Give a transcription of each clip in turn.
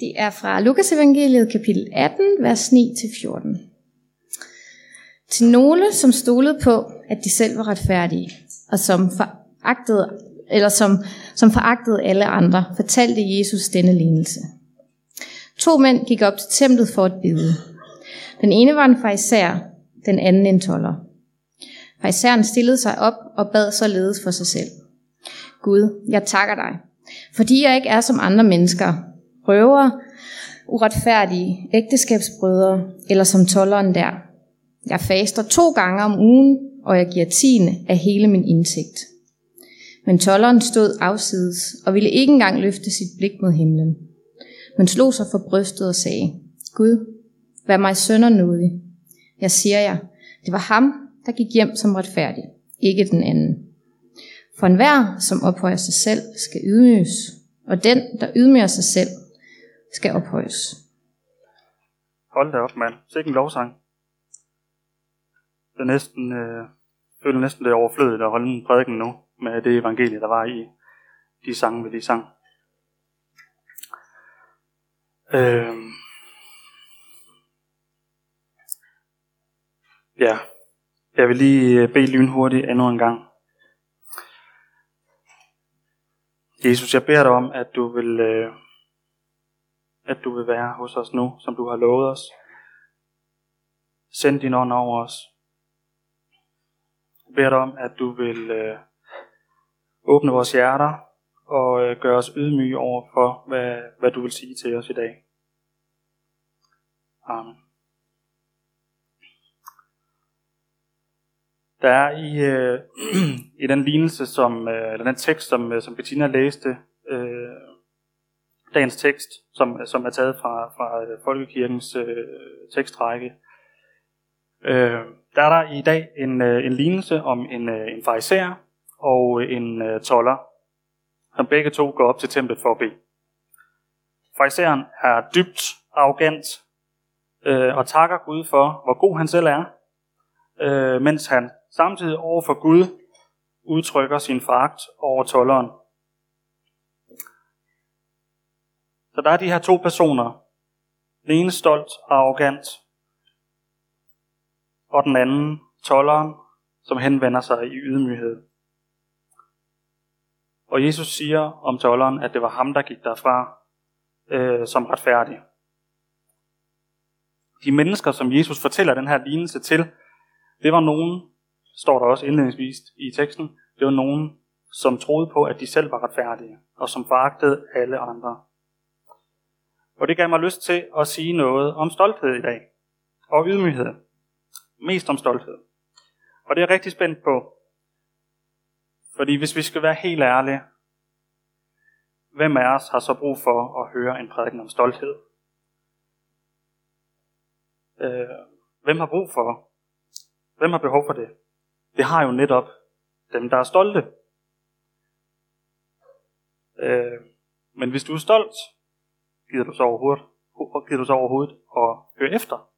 Det er fra Lukas evangeliet kapitel 18, vers 9-14. Til nogle, som stolede på, at de selv var retfærdige, og som foragtede, eller som, som foragtede alle andre, fortalte Jesus denne lignelse. To mænd gik op til templet for at bide. Den ene var en farisæer, den anden en toller. Farisæeren stillede sig op og bad således for sig selv. Gud, jeg takker dig, fordi jeg ikke er som andre mennesker, røver, uretfærdige, ægteskabsbrødre eller som tolleren der. Jeg faster to gange om ugen, og jeg giver tiende af hele min indtægt. Men tolleren stod afsides og ville ikke engang løfte sit blik mod himlen, men slog sig for brystet og sagde, Gud, vær mig sønder nådig. Jeg siger jer, det var ham, der gik hjem som retfærdig, ikke den anden. For enhver, som ophøjer sig selv, skal ydmyges, og den, der ydmyger sig selv, skal ophøjes. Hold da op, mand. Sikke en lovsang. Det er næsten, øh, føler næsten det overflødigt at holde en prædiken nu, med det evangelie, der var i de sange, ved de sang. Øh, ja, jeg vil lige øh, bede lynhurtigt endnu en gang. Jesus, jeg beder dig om, at du vil, øh, at du vil være hos os nu, som du har lovet os. Send din ånd over os. Jeg beder dig om, at du vil øh, åbne vores hjerter og øh, gøre os ydmyge over for, hvad, hvad du vil sige til os i dag. Amen. Der er i, øh, i den lignelse, som, øh, eller den tekst, som, øh, som Bettina læste, øh, dagens tekst, som, som er taget fra, fra øh, Folkekirkens øh, tekstrække, øh, der er der i dag en, øh, en lignelse om en, øh, en fariser og øh, en øh, toller, som begge to går op til templet for at bede. Fariseren er dybt arrogant øh, og takker Gud for, hvor god han selv er, øh, mens han samtidig over for Gud udtrykker sin foragt over tolleren. Så der er de her to personer. Den ene stolt og arrogant, og den anden tolleren, som henvender sig i ydmyghed. Og Jesus siger om tolleren, at det var ham, der gik derfra øh, som retfærdig. De mennesker, som Jesus fortæller den her lignelse til, det var nogen, står der også indledningsvis i teksten, det var nogen, som troede på, at de selv var retfærdige, og som foragtede alle andre. Og det gav mig lyst til at sige noget om stolthed i dag, og ydmyghed. Mest om stolthed. Og det er jeg rigtig spændt på. Fordi hvis vi skal være helt ærlige, hvem af os har så brug for at høre en prædiken om stolthed? Øh, hvem har brug for? Hvem har behov for det? Det har jo netop dem, der er stolte. Øh, men hvis du er stolt, gider du så overhovedet, gider du så overhovedet at høre efter?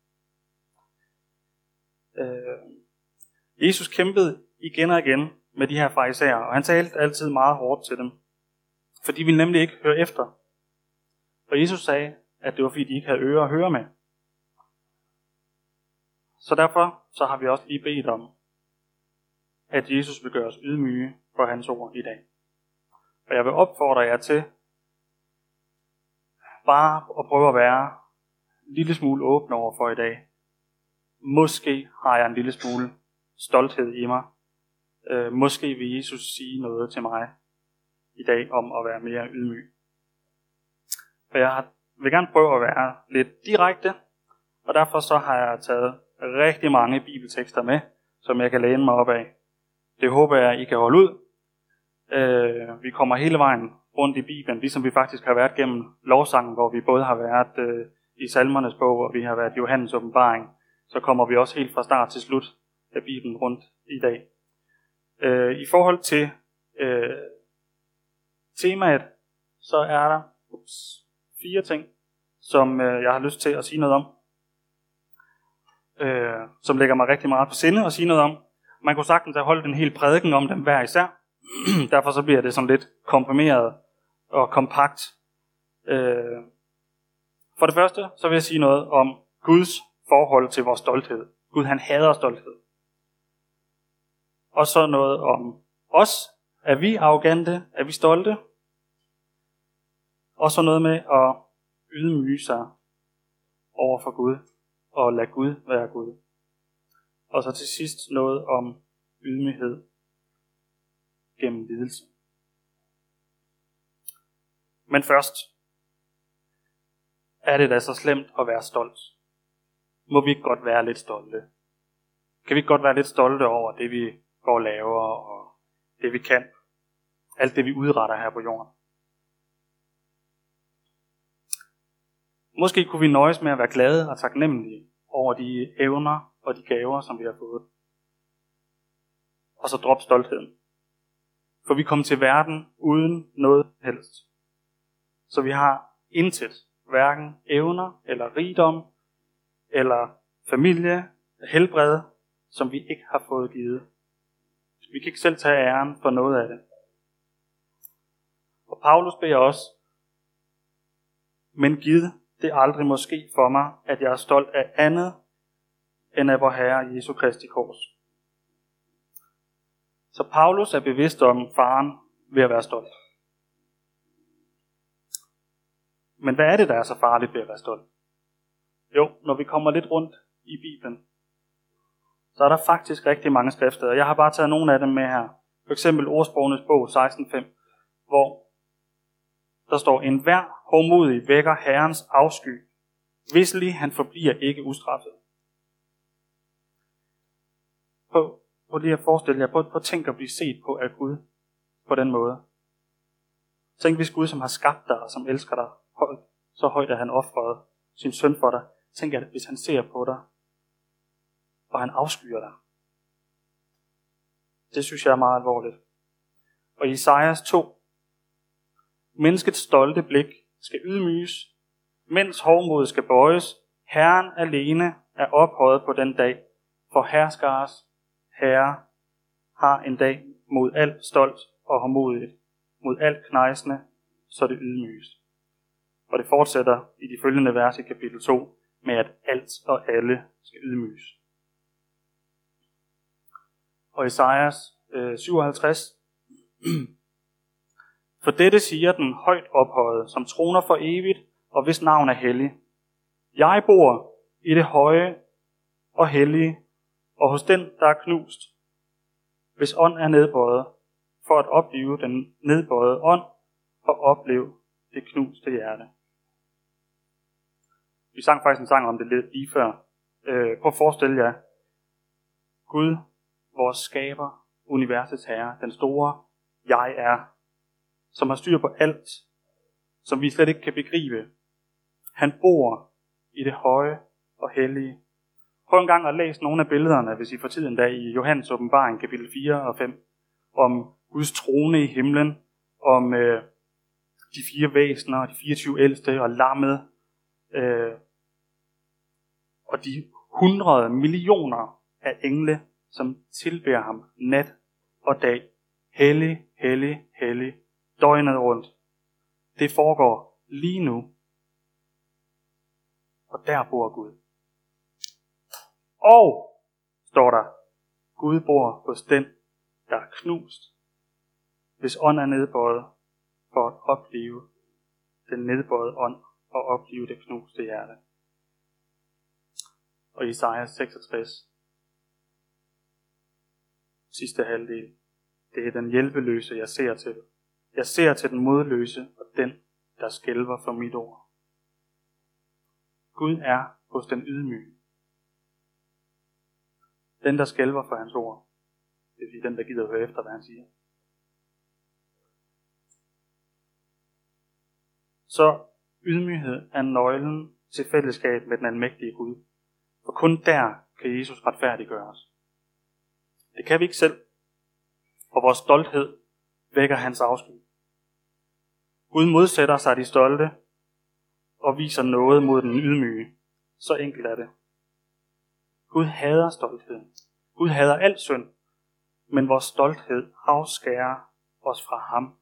Øh, Jesus kæmpede igen og igen med de her farisæer, og han talte altid meget hårdt til dem. For de ville nemlig ikke høre efter. Og Jesus sagde, at det var fordi, de ikke havde ører at høre med. Så derfor så har vi også lige bedt om, at Jesus vil gøre os ydmyge for hans ord i dag. Og jeg vil opfordre jer til bare at prøve at være en lille smule åben over for i dag. Måske har jeg en lille smule stolthed i mig. Øh, måske vil Jesus sige noget til mig i dag om at være mere ydmyg. For jeg vil gerne prøve at være lidt direkte, og derfor så har jeg taget rigtig mange bibeltekster med, som jeg kan læne mig op af. Det håber jeg, I kan holde ud. Øh, vi kommer hele vejen rundt i Bibelen, ligesom vi faktisk har været gennem lovsangen, hvor vi både har været øh, i salmernes bog, og vi har været i Johannes åbenbaring. Så kommer vi også helt fra start til slut af Bibelen rundt i dag. Øh, I forhold til øh, temaet, så er der ups, fire ting, som øh, jeg har lyst til at sige noget om, øh, som lægger mig rigtig meget på sinde at sige noget om. Man kunne sagtens have holdt en hel prædiken om dem hver især. Derfor så bliver det sådan lidt komprimeret og kompakt. Øh, For det første, så vil jeg sige noget om Guds forhold til vores stolthed. Gud han hader stolthed. Og så noget om os. Er vi arrogante? Er vi stolte? Og så noget med at ydmyge sig over for Gud og lade Gud være Gud. Og så til sidst noget om ydmyghed gennem lidelse. Men først, er det da så slemt at være stolt? Må vi ikke godt være lidt stolte? Kan vi ikke godt være lidt stolte over det, vi går og laver, og det vi kan? Alt det, vi udretter her på jorden. Måske kunne vi nøjes med at være glade og taknemmelige over de evner og de gaver, som vi har fået. Og så drop stoltheden. For vi kom til verden uden noget helst. Så vi har intet, hverken evner eller rigdom, eller familie, helbred, som vi ikke har fået givet. Vi kan ikke selv tage æren for noget af det. Og Paulus beder også, men giv det aldrig måske for mig, at jeg er stolt af andet end af vor Herre Jesu Kristi kors. Så Paulus er bevidst om faren ved at være stolt. Men hvad er det, der er så farligt ved at være stolt? Jo, når vi kommer lidt rundt i Bibelen, så er der faktisk rigtig mange skrifter. Jeg har bare taget nogle af dem med her. For eksempel ordsprogenes bog 16.5, hvor der står, en hver hårdmodig vækker Herrens afsky. Visselig han forbliver ikke ustraffet. På prøv lige at forestille jer, prøv, prøv at tænke at blive set på af Gud på den måde. Tænk hvis Gud, som har skabt dig og som elsker dig så højt, at han offrede sin søn for dig. Tænk, at hvis han ser på dig, og han afskyer dig. Det synes jeg er meget alvorligt. Og i Isaias 2, Menneskets stolte blik skal ydmyges, mens hovmodet skal bøjes. Herren alene er ophøjet på den dag, for herskares herre har en dag mod alt stolt og hårdmodigt, mod alt knejsende, så det ydmyges. Og det fortsætter i de følgende vers i kapitel 2 med, at alt og alle skal ydmyges. Og Esajas øh, 57, For dette siger den højt ophøjet, som troner for evigt, og hvis navn er hellig. Jeg bor i det høje og hellige, og hos den, der er knust, hvis ånd er nedbøjet, for at opleve den nedbøjede ånd og opleve det knuste hjerte. Vi sang faktisk en sang om det lidt lige før. Øh, prøv at forestille jer, Gud, vores skaber, universets herre, den store jeg er, som har styr på alt, som vi slet ikke kan begribe. Han bor i det høje og hellige. Prøv en gang at læse nogle af billederne, hvis I får tiden dag i Johannes åbenbaring, kapitel 4 og 5, om Guds trone i himlen, om øh, de fire væsener, de 24 ældste og lammet, øh, og de hundrede millioner af engle, som tilbærer ham nat og dag. Hellig, hellig, hellig døgnet rundt. Det foregår lige nu. Og der bor Gud. Og, står der, Gud bor hos den, der er knust, hvis ånd er nedbøjet for at opleve den nedbøjede ånd og opleve det knuste hjerte. Og Isaiah 66, sidste halvdel, det er den hjælpeløse, jeg ser til. Jeg ser til den modløse og den, der skælver for mit ord. Gud er hos den ydmyge. Den, der skælver for hans ord. Det vil sige den, der gider høre efter, hvad han siger. Så ydmyghed er nøglen til fællesskab med den almægtige Gud. For kun der kan Jesus retfærdiggøres. Det kan vi ikke selv. Og vores stolthed vækker hans afsky. Gud modsætter sig de stolte og viser noget mod den ydmyge. Så enkelt er det. Gud hader stoltheden. Gud hader al synd, men vores stolthed afskærer os fra ham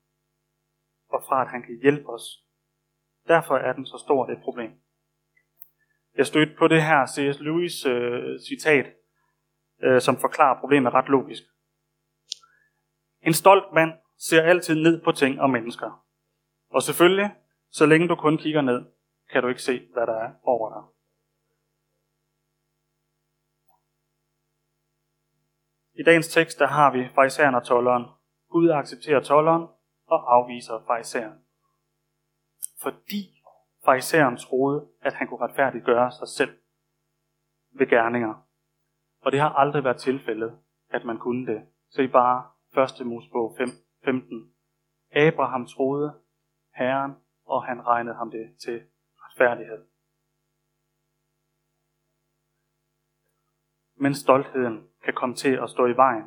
og fra at han kan hjælpe os. Derfor er den så stor et problem. Jeg stødte på det her C.S. Lewis øh, citat, øh, som forklarer problemet ret logisk. En stolt mand ser altid ned på ting og mennesker. Og selvfølgelig, så længe du kun kigger ned, kan du ikke se, hvad der er over dig. I dagens tekst, der har vi farisæeren og tolleren. Gud accepterer tolleren og afviser farisæeren. Fordi farisæeren troede, at han kunne retfærdiggøre sig selv ved gerninger. Og det har aldrig været tilfældet, at man kunne det. Se bare 1. Mosebog 5, 15. Abraham troede Herren, og han regnede ham det til retfærdighed. Men stoltheden kan komme til at stå i vejen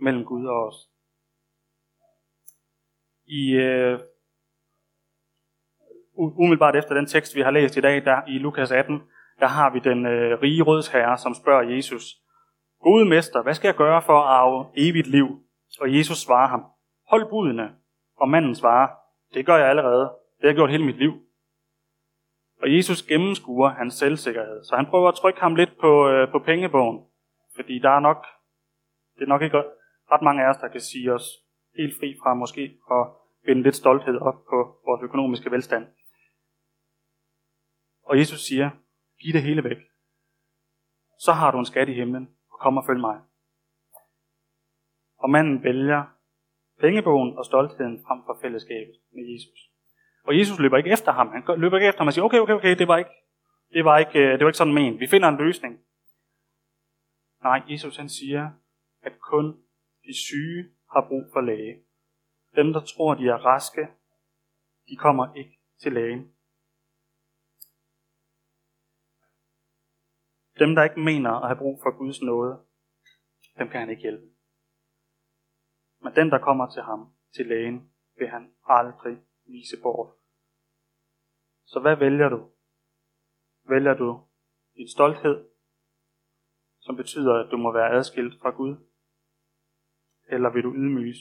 mellem Gud og os. I øh, umiddelbart efter den tekst, vi har læst i dag, der i Lukas 18, der har vi den øh, rige rådsherre, som spørger Jesus, Gode mester, hvad skal jeg gøre for at arve evigt liv? Og Jesus svarer ham, hold budene. Og manden svarer, det gør jeg allerede. Det har jeg gjort hele mit liv. Og Jesus gennemskuer hans selvsikkerhed. Så han prøver at trykke ham lidt på, øh, på pengebogen. Fordi der er nok, det er nok ikke ret mange af os, der kan sige os helt fri fra måske at vende lidt stolthed op på vores økonomiske velstand. Og Jesus siger, giv det hele væk. Så har du en skat i himlen, og kom og følg mig. Og manden vælger pengebogen og stoltheden frem for fællesskabet med Jesus. Og Jesus løber ikke efter ham. Han løber ikke efter ham og siger, okay, okay, okay, det var ikke, det var ikke, øh, det var ikke sådan men. Vi finder en løsning. Nej, Jesus han siger, at kun de syge har brug for læge. Dem, der tror, de er raske, de kommer ikke til lægen. Dem, der ikke mener at have brug for Guds nåde, dem kan han ikke hjælpe. Men den, der kommer til ham, til lægen, vil han aldrig vise bort. Så hvad vælger du? Vælger du din stolthed, som betyder, at du må være adskilt fra Gud? Eller vil du ydmyges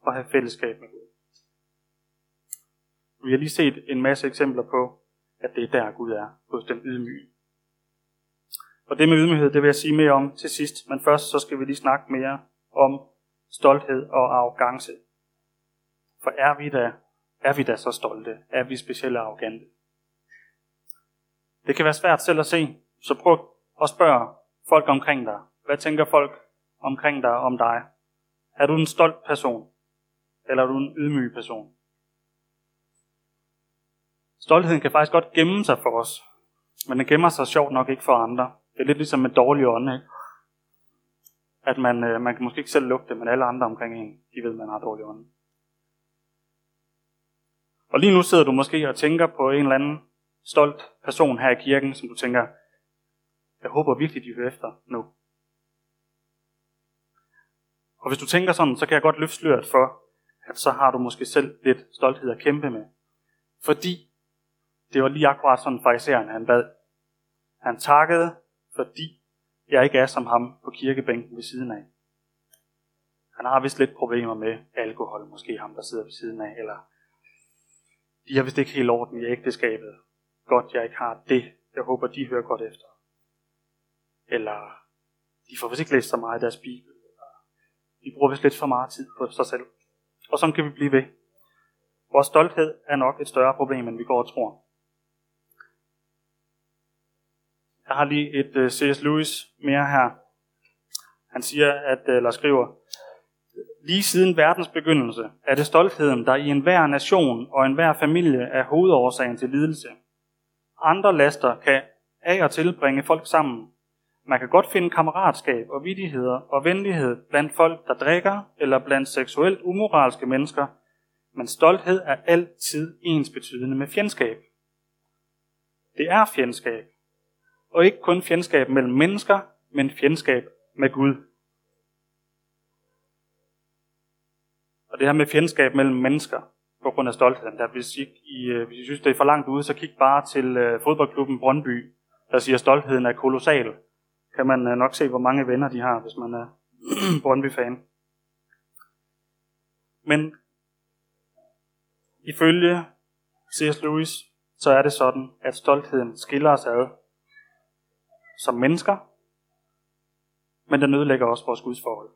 og have fællesskab med Gud? Vi har lige set en masse eksempler på, at det er der Gud er, hos den ydmyge. Og det med ydmyghed, det vil jeg sige mere om til sidst, men først så skal vi lige snakke mere om stolthed og arrogance. For er vi da, er vi da så stolte? Er vi specielt arrogante? Det kan være svært selv at se, så prøv og spørg folk omkring dig. Hvad tænker folk omkring dig om dig? Er du en stolt person? Eller er du en ydmyg person? Stoltheden kan faktisk godt gemme sig for os, men den gemmer sig sjovt nok ikke for andre. Det er lidt ligesom med dårlig ånd, ikke? At man, øh, man kan måske ikke selv lugte det, men alle andre omkring en, de ved, at man har dårlig ånd. Og lige nu sidder du måske og tænker på en eller anden stolt person her i kirken, som du tænker, jeg håber virkelig, de hører efter nu. Og hvis du tænker sådan, så kan jeg godt løfte sløret for, at så har du måske selv lidt stolthed at kæmpe med. Fordi det var lige akkurat sådan fariseren, han bad. Han takkede, fordi jeg ikke er som ham på kirkebænken ved siden af. Han har vist lidt problemer med alkohol, måske ham, der sidder ved siden af, eller de har vist ikke helt orden i ægteskabet. Godt, jeg ikke har det. Jeg håber, de hører godt efter. Eller de får vist ikke læst så meget af deres bibel. Øh, de bruger vist lidt for meget tid på sig selv. Og sådan kan vi blive ved. Vores stolthed er nok et større problem, end vi går og tror. Jeg har lige et øh, uh, C.S. Lewis mere her. Han siger, at, øh, eller skriver, Lige siden verdens begyndelse er det stoltheden, der i enhver nation og enhver familie er hovedårsagen til lidelse. Andre laster kan af og til bringe folk sammen. Man kan godt finde kammeratskab og vidigheder og venlighed blandt folk, der drikker, eller blandt seksuelt umoralske mennesker, men stolthed er altid ens betydende med fjendskab. Det er fjendskab, og ikke kun fjendskab mellem mennesker, men fjendskab med Gud. Og det her med fjendskab mellem mennesker på grund af stoltheden, der hvis I, I, hvis I synes, det er for langt ude, så kig bare til øh, fodboldklubben Brøndby, der siger, at stoltheden er kolossal. Kan man øh, nok se, hvor mange venner de har, hvis man er Brøndby-fan. Men ifølge C.S. Lewis, så er det sådan, at stoltheden skiller os ad som mennesker, men den ødelægger også vores gudsforhold.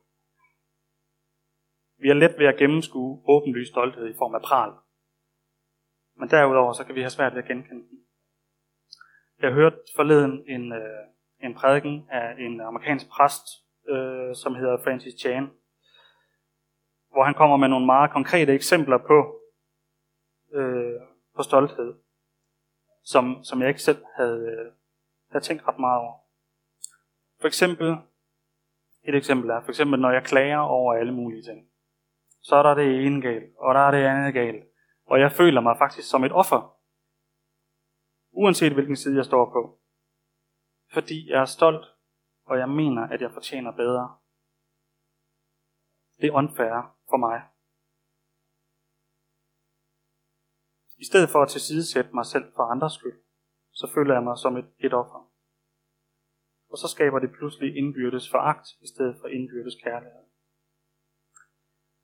Vi er let ved at gennemskue åbenlys stolthed i form af pral. Men derudover så kan vi have svært ved at genkende den. Jeg hørte forleden en, øh, en prædiken af en amerikansk præst, øh, som hedder Francis Chan, hvor han kommer med nogle meget konkrete eksempler på, øh, på stolthed, som, som jeg ikke selv havde, øh, havde tænkt ret meget over. For eksempel, et eksempel er, for eksempel når jeg klager over alle mulige ting, så er der det ene galt, og der er det andet galt, og jeg føler mig faktisk som et offer, uanset hvilken side jeg står på. Fordi jeg er stolt, og jeg mener, at jeg fortjener bedre. Det er unfair for mig. I stedet for at tilsidesætte mig selv for andres skyld, så føler jeg mig som et, et offer. Og så skaber det pludselig indbyrdes foragt i stedet for indbyrdes kærlighed.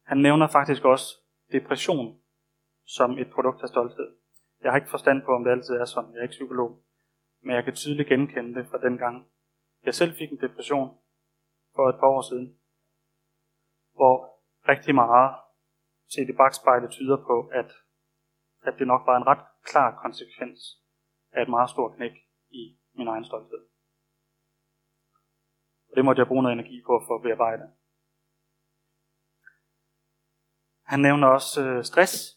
Han nævner faktisk også depression som et produkt af stolthed. Jeg har ikke forstand på, om det altid er sådan. Jeg er ikke psykolog. Men jeg kan tydeligt genkende det fra den gang. Jeg selv fik en depression for et par år siden, hvor rigtig meget set i bagspejlet tyder på, at, at det nok var en ret klar konsekvens af et meget stort knæk i min egen stolthed. Og det måtte jeg bruge noget energi på for at bearbejde. Han nævner også øh, stress.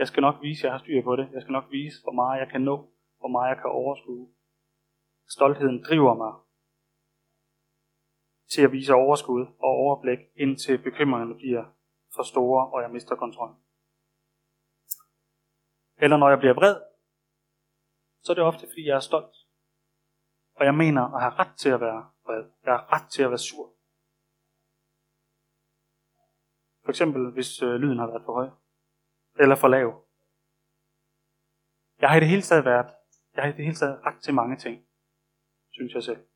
Jeg skal nok vise, at jeg har styr på det. Jeg skal nok vise, hvor meget jeg kan nå, hvor meget jeg kan overskue. Stoltheden driver mig til at vise overskud og overblik, indtil bekymringerne bliver for store, og jeg mister kontrollen. Eller når jeg bliver vred, så er det ofte, fordi jeg er stolt. Og jeg mener at have ret til at være vred. Jeg har ret til at være sur. For eksempel, hvis øh, lyden har været for høj. Eller for lav. Jeg har i det hele taget været, jeg har i det hele taget ret til mange ting, synes jeg selv.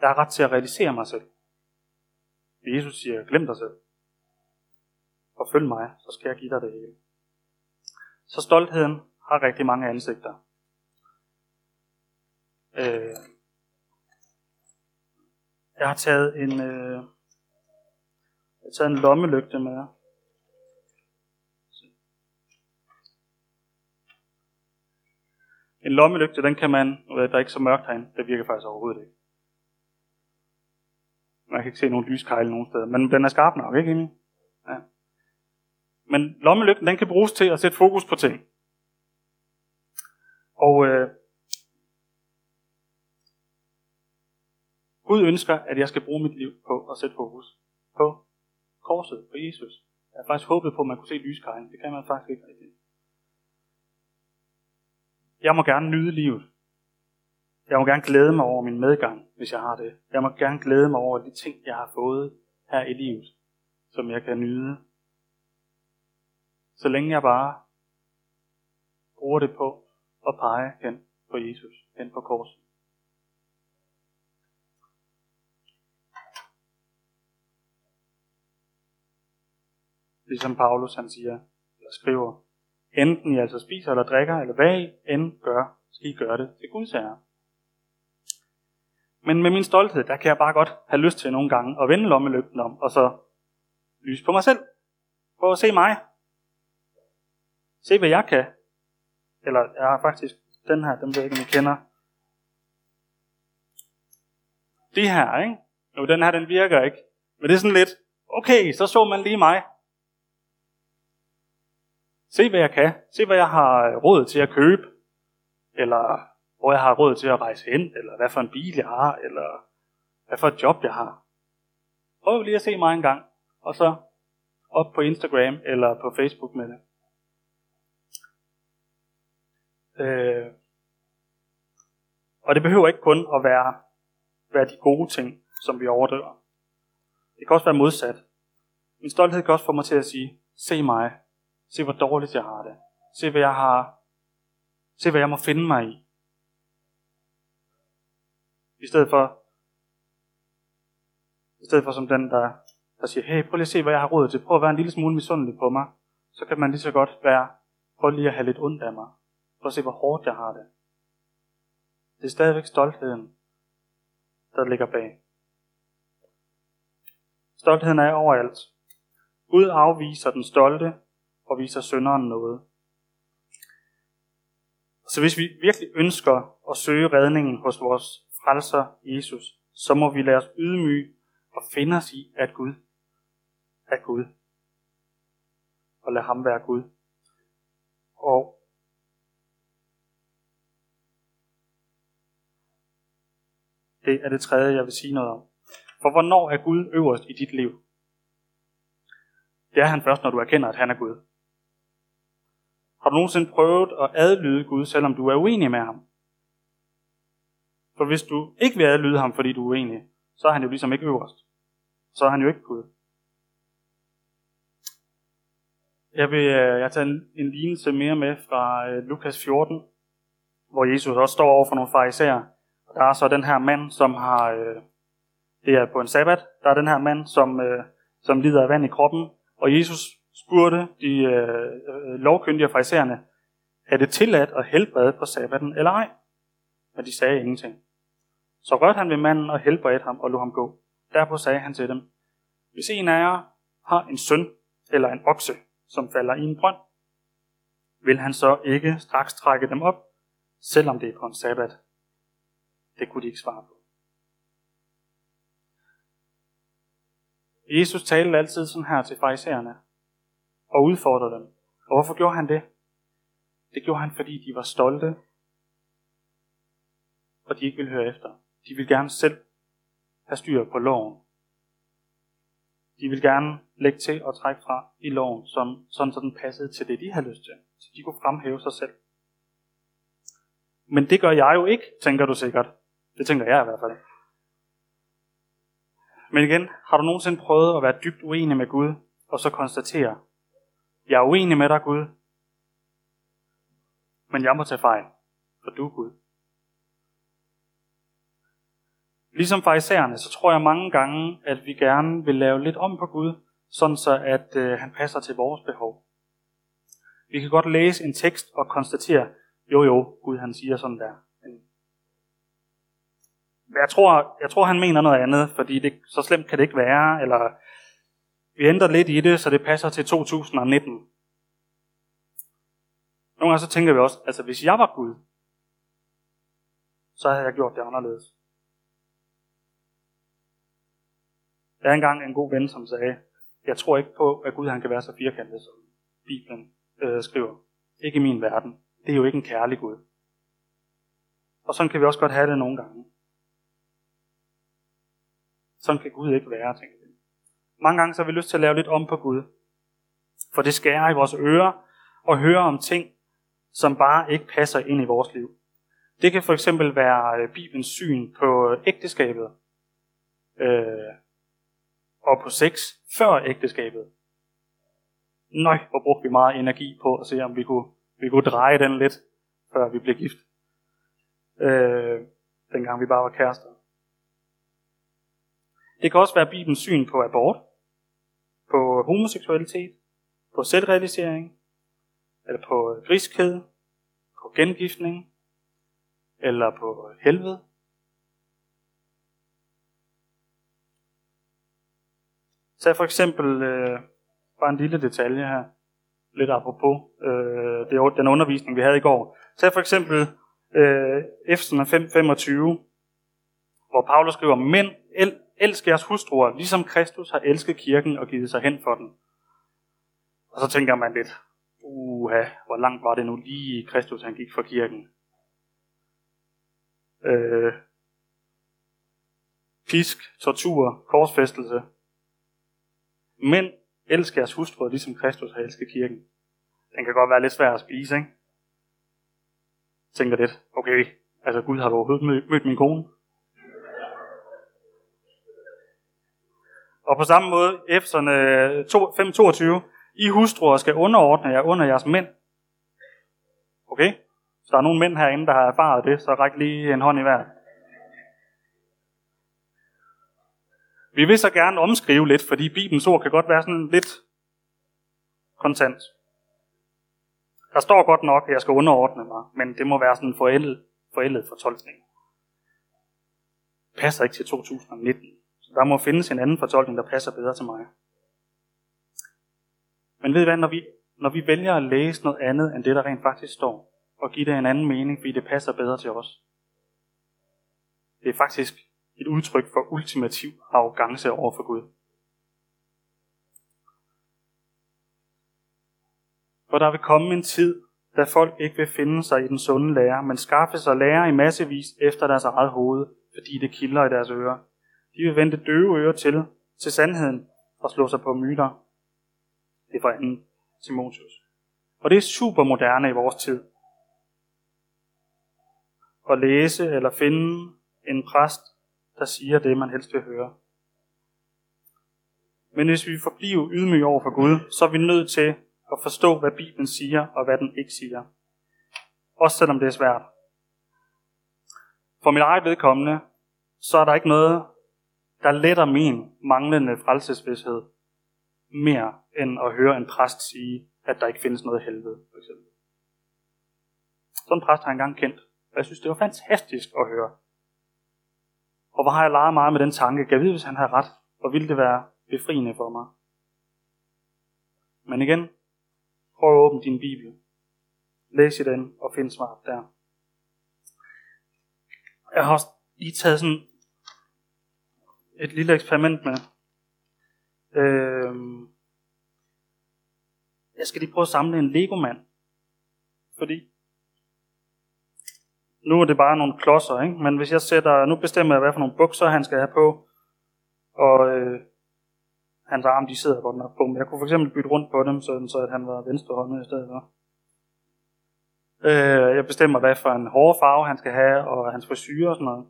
Jeg har ret til at realisere mig selv. Jesus siger, glem dig selv. Og følg mig, så skal jeg give dig det hele. Så stoltheden har rigtig mange ansigter. Øh, jeg har taget en, øh, jeg har taget en lommelygte med. En lommelygte, den kan man, der er ikke så mørkt herinde, det virker faktisk overhovedet ikke. Man kan ikke se nogen lyskejle nogen steder, men den er skarp nok, ikke Emil? Ja. Men lommelygten, den kan bruges til at sætte fokus på ting. Og øh, Gud ønsker, at jeg skal bruge mit liv på at sætte fokus på korset, på Jesus. Jeg har faktisk håbet på, at man kunne se lyskejlen. Det kan man faktisk ikke. Jeg må gerne nyde livet. Jeg må gerne glæde mig over min medgang, hvis jeg har det. Jeg må gerne glæde mig over de ting, jeg har fået her i livet, som jeg kan nyde. Så længe jeg bare bruger det på at pege hen på Jesus, hen på korset. Ligesom Paulus han siger, eller skriver, enten I altså spiser eller drikker, eller hvad I end gør, skal I gøre det til Guds ære. Men med min stolthed, der kan jeg bare godt have lyst til nogle gange at vende lommelygten om, og så lyse på mig selv. Prøv at se mig. Se hvad jeg kan. Eller jeg har faktisk den her, den ved jeg ikke, om I kender. Det her, ikke? Jo, den her, den virker ikke. Men det er sådan lidt, okay, så så man lige mig. Se hvad jeg kan. Se hvad jeg har øh, råd til at købe. Eller hvor jeg har råd til at rejse hen, eller hvad for en bil jeg har, eller hvad for et job jeg har. Prøv lige at se mig en gang, og så op på Instagram eller på Facebook med det. Øh, og det behøver ikke kun at være, være de gode ting, som vi overdriver. Det kan også være modsat. Min stolthed kan også få mig til at sige, se mig, se hvor dårligt jeg har det, se hvad jeg har, se hvad jeg må finde mig i. I stedet for, i stedet for som den, der, der siger, hey, prøv lige at se, hvad jeg har råd til. Prøv at være en lille smule misundelig på mig. Så kan man lige så godt være Prøv lige at have lidt ondt af mig. Prøv at se, hvor hårdt jeg har det. Det er stadigvæk stoltheden, der ligger bag. Stoltheden er overalt. Gud afviser den stolte og viser synderen noget. Så hvis vi virkelig ønsker at søge redningen hos vores frelser Jesus, så må vi lade os ydmyge og finde os i, at Gud er Gud. Og lade ham være Gud. Og det er det tredje, jeg vil sige noget om. For hvornår er Gud øverst i dit liv? Det er han først, når du erkender, at han er Gud. Har du nogensinde prøvet at adlyde Gud, selvom du er uenig med ham? For hvis du ikke vil adlyde ham, fordi du er uenig, så er han jo ligesom ikke øverst. Så er han jo ikke Gud. Jeg vil øh, jeg tager en, en lignelse mere med fra øh, Lukas 14, hvor Jesus også står over for nogle fariserer. Der er så den her mand, som har, uh, det er på en sabbat, der er den her mand, som, som lider af vand i kroppen, og Jesus spurgte de øh, øh lovkyndige og farisererne, er det tilladt at helbrede på sabbaten eller ej? Men de sagde ingenting. Så rørte han ved manden og helbredte ham og lod ham gå. Derpå sagde han til dem, hvis en af jer har en søn eller en okse, som falder i en brønd, vil han så ikke straks trække dem op, selvom det er på en sabbat? Det kunne de ikke svare på. Jesus talte altid sådan her til farisæerne og udfordrede dem. Og hvorfor gjorde han det? Det gjorde han, fordi de var stolte, og de ikke ville høre efter. De ville gerne selv have styr på loven. De ville gerne lægge til og trække fra i loven, som, sådan så den passede til det, de havde lyst til. Så de kunne fremhæve sig selv. Men det gør jeg jo ikke, tænker du sikkert. Det tænker jeg i hvert fald. Men igen, har du nogensinde prøvet at være dybt uenig med Gud, og så konstatere, jeg er uenig med dig, Gud, men jeg må tage fejl, for du er Gud. Ligesom farisæerne, så tror jeg mange gange, at vi gerne vil lave lidt om på Gud, sådan så at øh, han passer til vores behov. Vi kan godt læse en tekst og konstatere, jo jo, Gud han siger sådan der. Men jeg tror, jeg tror han mener noget andet, fordi det, så slemt kan det ikke være, eller vi ændrer lidt i det, så det passer til 2019. Nogle gange så tænker vi også, altså hvis jeg var Gud, så havde jeg gjort det anderledes. Der er engang en god ven, som sagde, jeg tror ikke på, at Gud han kan være så firkantet, som Bibelen øh, skriver. Ikke i min verden. Det er jo ikke en kærlig Gud. Og sådan kan vi også godt have det nogle gange. Sådan kan Gud ikke være, tænker. Mange gange så har vi lyst til at lave lidt om på Gud. For det skærer i vores ører og høre om ting, som bare ikke passer ind i vores liv. Det kan for eksempel være øh, Bibelens syn på øh, ægteskabet. Øh, og på sex før ægteskabet. Nøj, hvor brugte vi meget energi på at se, om vi kunne, vi kunne dreje den lidt, før vi blev gift. Øh, dengang vi bare var kærester. Det kan også være Bibelens syn på abort, på homoseksualitet, på selvrealisering, eller på griskhed, på gengiftning, eller på helvede. Tag for eksempel øh, bare en lille detalje her, lidt apropos øh, det, den undervisning, vi havde i går. Tag for eksempel øh, Efeserne 5.25, hvor Paulus skriver, Mænd, el, elsk jeres hustruer, ligesom Kristus har elsket kirken og givet sig hen for den. Og så tænker man lidt, uha, hvor langt var det nu lige Kristus, han gik for kirken. Øh, pisk, tortur, korsfæstelse, men elsk jeres hustruer, ligesom Kristus har elsket kirken. Den kan godt være lidt svær at spise, ikke? Tænker lidt, okay, altså Gud har overhovedet mødt min kone. Og på samme måde, Efeserne øh, 5.22, I hustruer skal underordne jer under jeres mænd. Okay? Så der er nogle mænd herinde, der har erfaret det, så ræk lige en hånd i hver. Vi vil så gerne omskrive lidt, fordi Bibelens ord kan godt være sådan lidt kontant. Der Der står godt nok, at jeg skal underordne mig, men det må være sådan en forældet, forældet fortolkning. Det passer ikke til 2019. Så der må findes en anden fortolkning, der passer bedre til mig. Men ved I hvad, når vi, når vi vælger at læse noget andet, end det, der rent faktisk står, og give det en anden mening, fordi det passer bedre til os, det er faktisk et udtryk for ultimativ arrogance over for Gud. For der vil komme en tid, da folk ikke vil finde sig i den sunde lære, men skaffe sig lære i massevis efter deres eget hoved, fordi det kilder i deres ører. De vil vente døve ører til, til sandheden og slå sig på myter. Det er fra 2. Timotius. Og det er super moderne i vores tid. At læse eller finde en præst, der siger det, man helst vil høre. Men hvis vi forbliver ydmyge over for Gud, så er vi nødt til at forstå, hvad Bibelen siger og hvad den ikke siger. Også selvom det er svært. For mit eget vedkommende, så er der ikke noget, der letter min manglende frelsesvidshed mere, end at høre en præst sige, at der ikke findes noget helvede, for eksempel. Sådan en præst har jeg engang kendt, og jeg synes, det var fantastisk at høre. Og hvor har jeg leget meget med den tanke, kan jeg vide, hvis han har ret, og ville det være befriende for mig. Men igen, prøv at åbne din bibel. Læs i den og find svaret der. Jeg har også lige taget sådan et lille eksperiment med. Øh, jeg skal lige prøve at samle en Lego-mand. Fordi nu er det bare nogle klodser, ikke? men hvis jeg sætter, nu bestemmer jeg, hvad for nogle bukser han skal have på, og øh, hans arme, de sidder godt nok på, men jeg kunne for eksempel bytte rundt på dem, sådan, så at han var venstrehåndet i stedet for. Øh, jeg bestemmer, hvad for en hårfarve han skal have, og hans frisyr og sådan noget.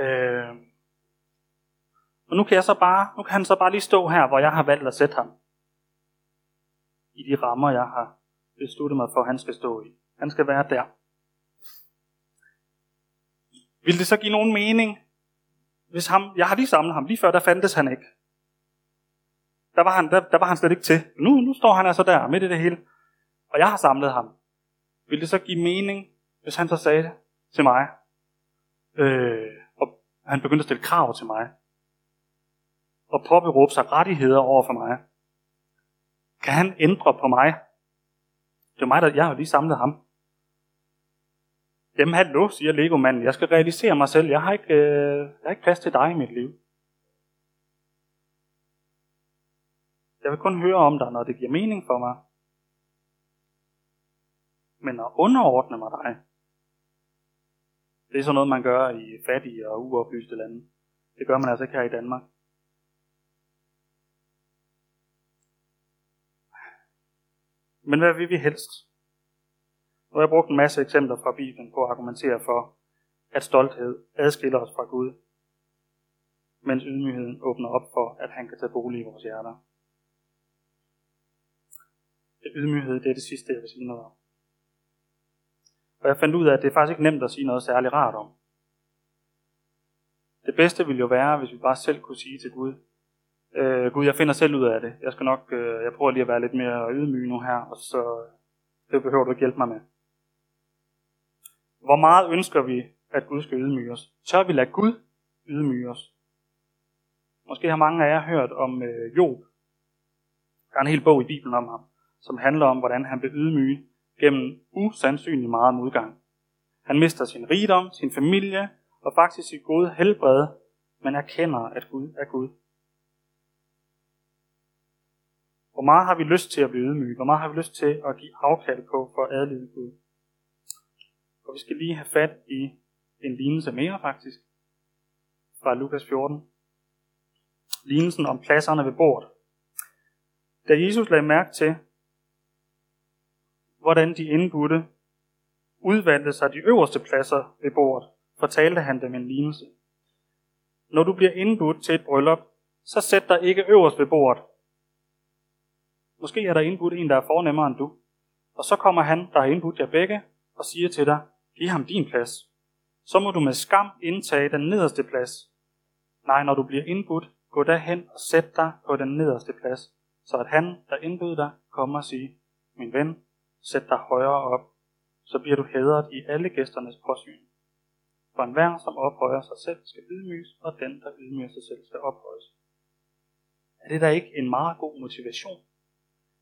Øh, og nu kan, jeg så bare, nu kan han så bare lige stå her, hvor jeg har valgt at sætte ham. I de rammer, jeg har besluttet mig for, at han skal stå i. Han skal være der. Vil det så give nogen mening, hvis ham, jeg har lige samlet ham, lige før der fandtes han ikke. Der var han, der, der var han slet ikke til. Nu, nu står han altså der, midt i det hele. Og jeg har samlet ham. Vil det så give mening, hvis han så sagde det til mig? Øh, og han begyndte at stille krav til mig. Og påberåbe sig rettigheder over for mig. Kan han ændre på mig? Det er mig, der, jeg har lige samlet ham. Jamen hallo, siger Lego-manden. Jeg skal realisere mig selv. Jeg har ikke, øh, jeg har ikke plads til dig i mit liv. Jeg vil kun høre om dig, når det giver mening for mig. Men at underordne mig dig, det er sådan noget, man gør i fattige og uoplyste lande. Det gør man altså ikke her i Danmark. Men hvad vil vi helst? Og jeg brugte en masse eksempler fra Bibelen på at argumentere for, at stolthed adskiller os fra Gud, mens ydmygheden åbner op for, at han kan tage bolig i vores hjerter. Ydmyghed, det er det sidste, jeg vil sige noget om. Og jeg fandt ud af, at det er faktisk ikke nemt at sige noget særligt rart om. Det bedste ville jo være, hvis vi bare selv kunne sige til Gud, øh, Gud, jeg finder selv ud af det. Jeg skal nok, øh, jeg prøver lige at være lidt mere ydmyg nu her, og så det behøver du ikke hjælpe mig med. Hvor meget ønsker vi, at Gud skal ydmyge os? Tør vi lade Gud ydmyge os? Måske har mange af jer hørt om øh, Job. Der er en hel bog i Bibelen om ham, som handler om, hvordan han blev ydmyget gennem usandsynlig meget modgang. Han mister sin rigdom, sin familie og faktisk sit gode helbred, men erkender, at Gud er Gud. Hvor meget har vi lyst til at blive ydmyge? Hvor meget har vi lyst til at give afkald på for at adlyde Gud? Og vi skal lige have fat i en lignelse mere faktisk, fra Lukas 14. Lignelsen om pladserne ved bordet. Da Jesus lagde mærke til, hvordan de indbudte udvalgte sig de øverste pladser ved bordet, fortalte han dem en lignelse. Når du bliver indbudt til et bryllup, så sæt dig ikke øverst ved bordet. Måske er der indbudt en, der er fornemmere end du. Og så kommer han, der har indbudt jer begge, og siger til dig, giv ham din plads. Så må du med skam indtage den nederste plads. Nej, når du bliver indbudt, gå da hen og sæt dig på den nederste plads, så at han, der indbød dig, kommer og siger, min ven, sæt dig højere op, så bliver du hædret i alle gæsternes påsyn. For enhver, som ophøjer sig selv, skal ydmyges, og den, der ydmyger sig selv, skal ophøjes. Er det da ikke en meget god motivation,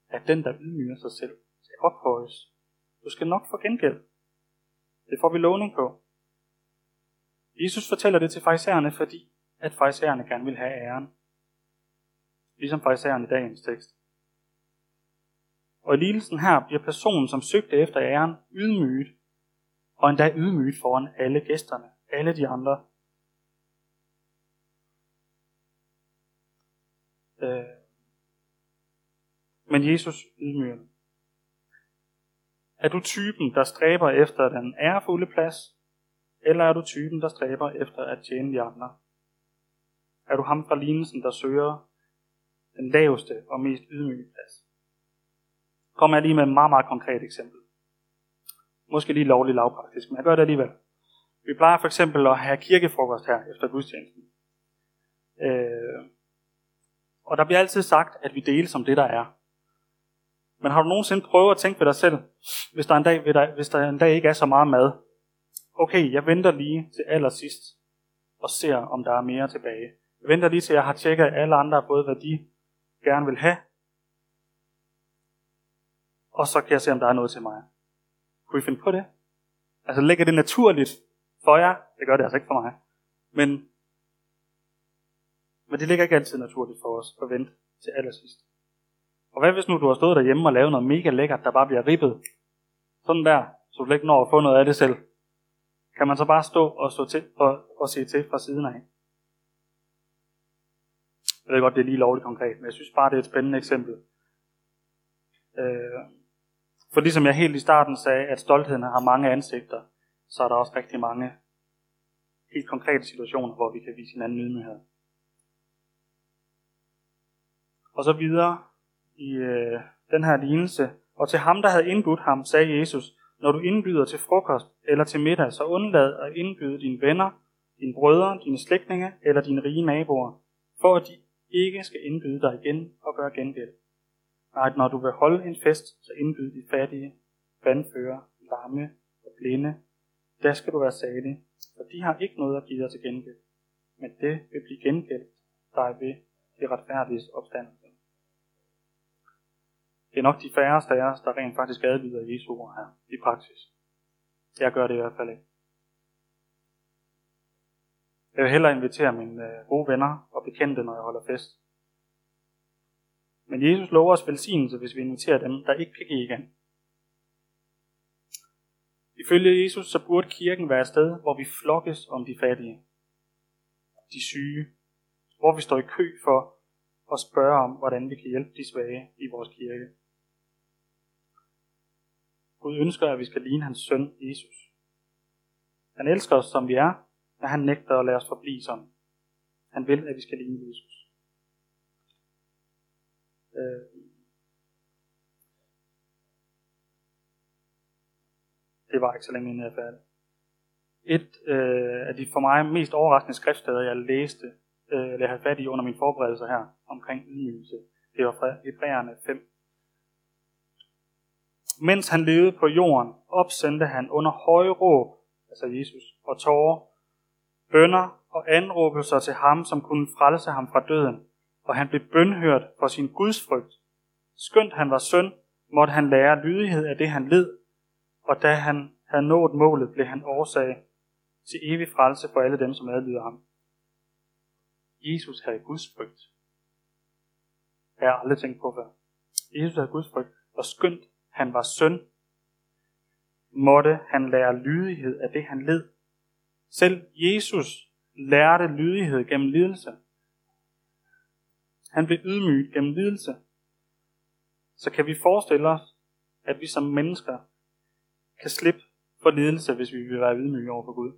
at den, der ydmyger sig selv, skal ophøjes? Du skal nok få gengæld. Det får vi lovning på. Jesus fortæller det til fejserne, fordi at fejserne gerne vil have æren. Ligesom farisæerne i dagens tekst. Og i lignelsen her bliver personen, som søgte efter æren, ydmyget, og endda ydmyget foran alle gæsterne, alle de andre. Øh. Men Jesus ydmyger Er du typen, der stræber efter den ærefulde plads, eller er du typen, der stræber efter at tjene de andre? Er du ham fra lignelsen, der søger den laveste og mest ydmyge plads? kommer jeg lige med et meget, meget konkret eksempel. Måske lige lovligt lavpraktisk, men jeg gør det alligevel. Vi plejer for eksempel at have kirkefrokost her efter gudstjenesten. Øh, og der bliver altid sagt, at vi deler som det, der er. Men har du nogensinde prøvet at tænke ved dig selv, hvis der en dag, hvis der en dag ikke er så meget mad, okay, jeg venter lige til allersidst og ser, om der er mere tilbage. Jeg venter lige til, jeg har tjekket, at alle andre har fået, hvad de gerne vil have, og så kan jeg se, om der er noget til mig. Kunne I finde på det? Altså ligger det naturligt for jer? Det gør det altså ikke for mig. Men, men det ligger ikke altid naturligt for os at vente til allersidst. Og hvad hvis nu du har stået derhjemme og lavet noget mega lækkert, der bare bliver ribbet? Sådan der, så du ikke når at få noget af det selv. Kan man så bare stå og, stå til, og, og se til fra siden af? Jeg ved godt, det er lige lovligt konkret, men jeg synes bare, det er et spændende eksempel. Øh, for ligesom jeg helt i starten sagde, at stoltheden har mange ansigter, så er der også rigtig mange helt konkrete situationer, hvor vi kan vise hinanden ydmyghed. Og så videre i øh, den her lignelse. Og til ham, der havde indbudt ham, sagde Jesus, når du indbyder til frokost eller til middag, så undlad at indbyde dine venner, dine brødre, dine slægtninge eller dine rige naboer, for at de ikke skal indbyde dig igen og gøre gengæld Nej, når du vil holde en fest, så indbyd de fattige, vandfører, lamme og blinde. Der skal du være salig, for de har ikke noget at give dig til gengæld. Men det vil blive gengældt dig ved det retfærdiges opstandelse. Det er nok de færreste af os, der rent faktisk adlyder Jesu ord her i praksis. Jeg gør det i hvert fald ikke. Jeg vil hellere invitere mine øh, gode venner og bekendte, når jeg holder fest, men Jesus lover os velsignelse, hvis vi inviterer dem, der ikke kan give igen. Ifølge Jesus, så burde kirken være et sted, hvor vi flokkes om de fattige, de syge, hvor vi står i kø for at spørge om, hvordan vi kan hjælpe de svage i vores kirke. Gud ønsker, at vi skal ligne hans søn, Jesus. Han elsker os, som vi er, men han nægter at lade os forblive som. Han vil, at vi skal ligne Jesus. Øh, det var ikke så længe inden jeg er færdig. Et øh, af de for mig mest overraskende skriftsteder, jeg læste, øh, eller jeg havde fat i under min forberedelse her, omkring ydmygelse, det var fra Hebræerne 5. Mens han levede på jorden, opsendte han under høje råb, altså Jesus, og tårer, bønder og anråbelser til ham, som kunne frelse ham fra døden og han blev bønhørt for sin gudsfrygt. Skønt han var søn, måtte han lære lydighed af det, han led, og da han havde nået målet, blev han årsag til evig frelse for alle dem, som adlyder ham. Jesus havde gudsfrygt. Det har jeg aldrig tænkt på før. Jesus havde gudsfrygt, og skønt han var søn, måtte han lære lydighed af det, han led. Selv Jesus lærte lydighed gennem lidelse. Han blev ydmyget gennem lidelse. Så kan vi forestille os, at vi som mennesker kan slippe for lidelse, hvis vi vil være ydmyge over for Gud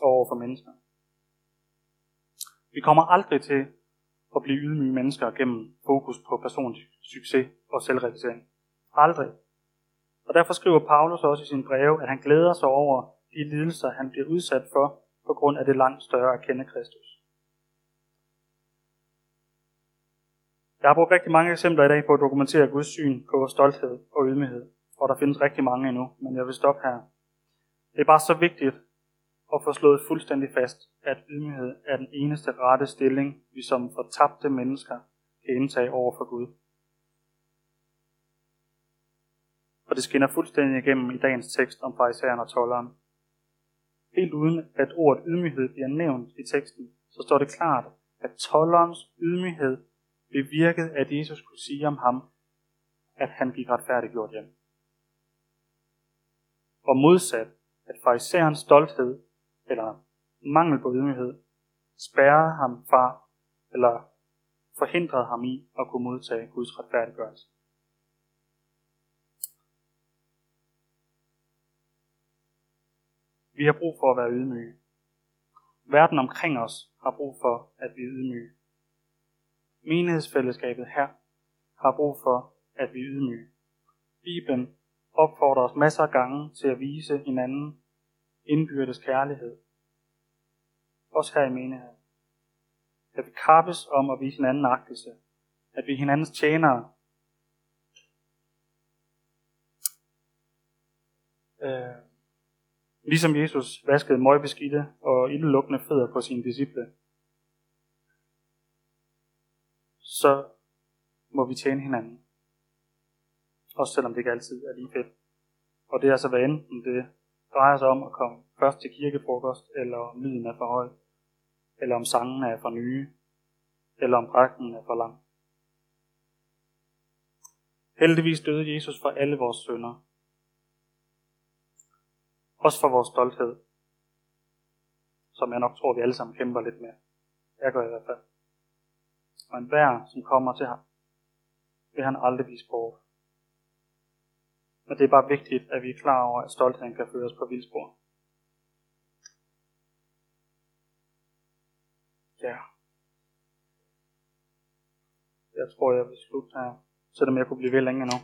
og over for mennesker. Vi kommer aldrig til at blive ydmyge mennesker gennem fokus på personlig succes og selvrealisering. Aldrig. Og derfor skriver Paulus også i sin breve, at han glæder sig over de lidelser, han bliver udsat for, på grund af det langt større at kende Kristus. Jeg har brugt rigtig mange eksempler i dag på at dokumentere Guds syn på stolthed og ydmyghed. og der findes rigtig mange endnu, men jeg vil stoppe her. Det er bare så vigtigt at få slået fuldstændig fast, at ydmyghed er den eneste rette stilling, vi som fortabte mennesker kan indtage over for Gud. Og det skinner fuldstændig igennem i dagens tekst om farisæeren og tolleren. Helt uden at ordet ydmyghed bliver nævnt i teksten, så står det klart, at tollerens ydmyghed bevirkede, at Jesus kunne sige om ham, at han gik retfærdiggjort hjem. Og modsat, at farisæerens stolthed, eller mangel på ydmyghed, spærrede ham fra, eller forhindrede ham i at kunne modtage Guds retfærdiggørelse. Vi har brug for at være ydmyge. Verden omkring os har brug for, at vi er ydmyge. Menighedsfællesskabet her har brug for, at vi er ydmyge. Bibelen opfordrer os masser af gange til at vise hinanden indbyrdes kærlighed. Også her i menigheden. At vi kappes om at vise hinanden agtelse. At vi er hinandens tjenere. Øh, ligesom Jesus vaskede møgbeskidte og ildelukkende fødder på sine disciple, så må vi tjene hinanden. Også selvom det ikke altid er lige fedt. Og det er altså hvad enten det drejer sig om at komme først til kirkefrokost, eller om lyden er for høj, eller om sangen er for nye, eller om prægten er for lang. Heldigvis døde Jesus for alle vores sønder. Også for vores stolthed, som jeg nok tror, vi alle sammen kæmper lidt med. Jeg gør i hvert fald. Og en vær, som kommer til ham, vil han aldrig vise bort. Men det er bare vigtigt, at vi er klar over, at stoltheden kan føre os på vildspor. Ja. Jeg tror, jeg vil slutte her, selvom jeg kunne blive ved længe nu.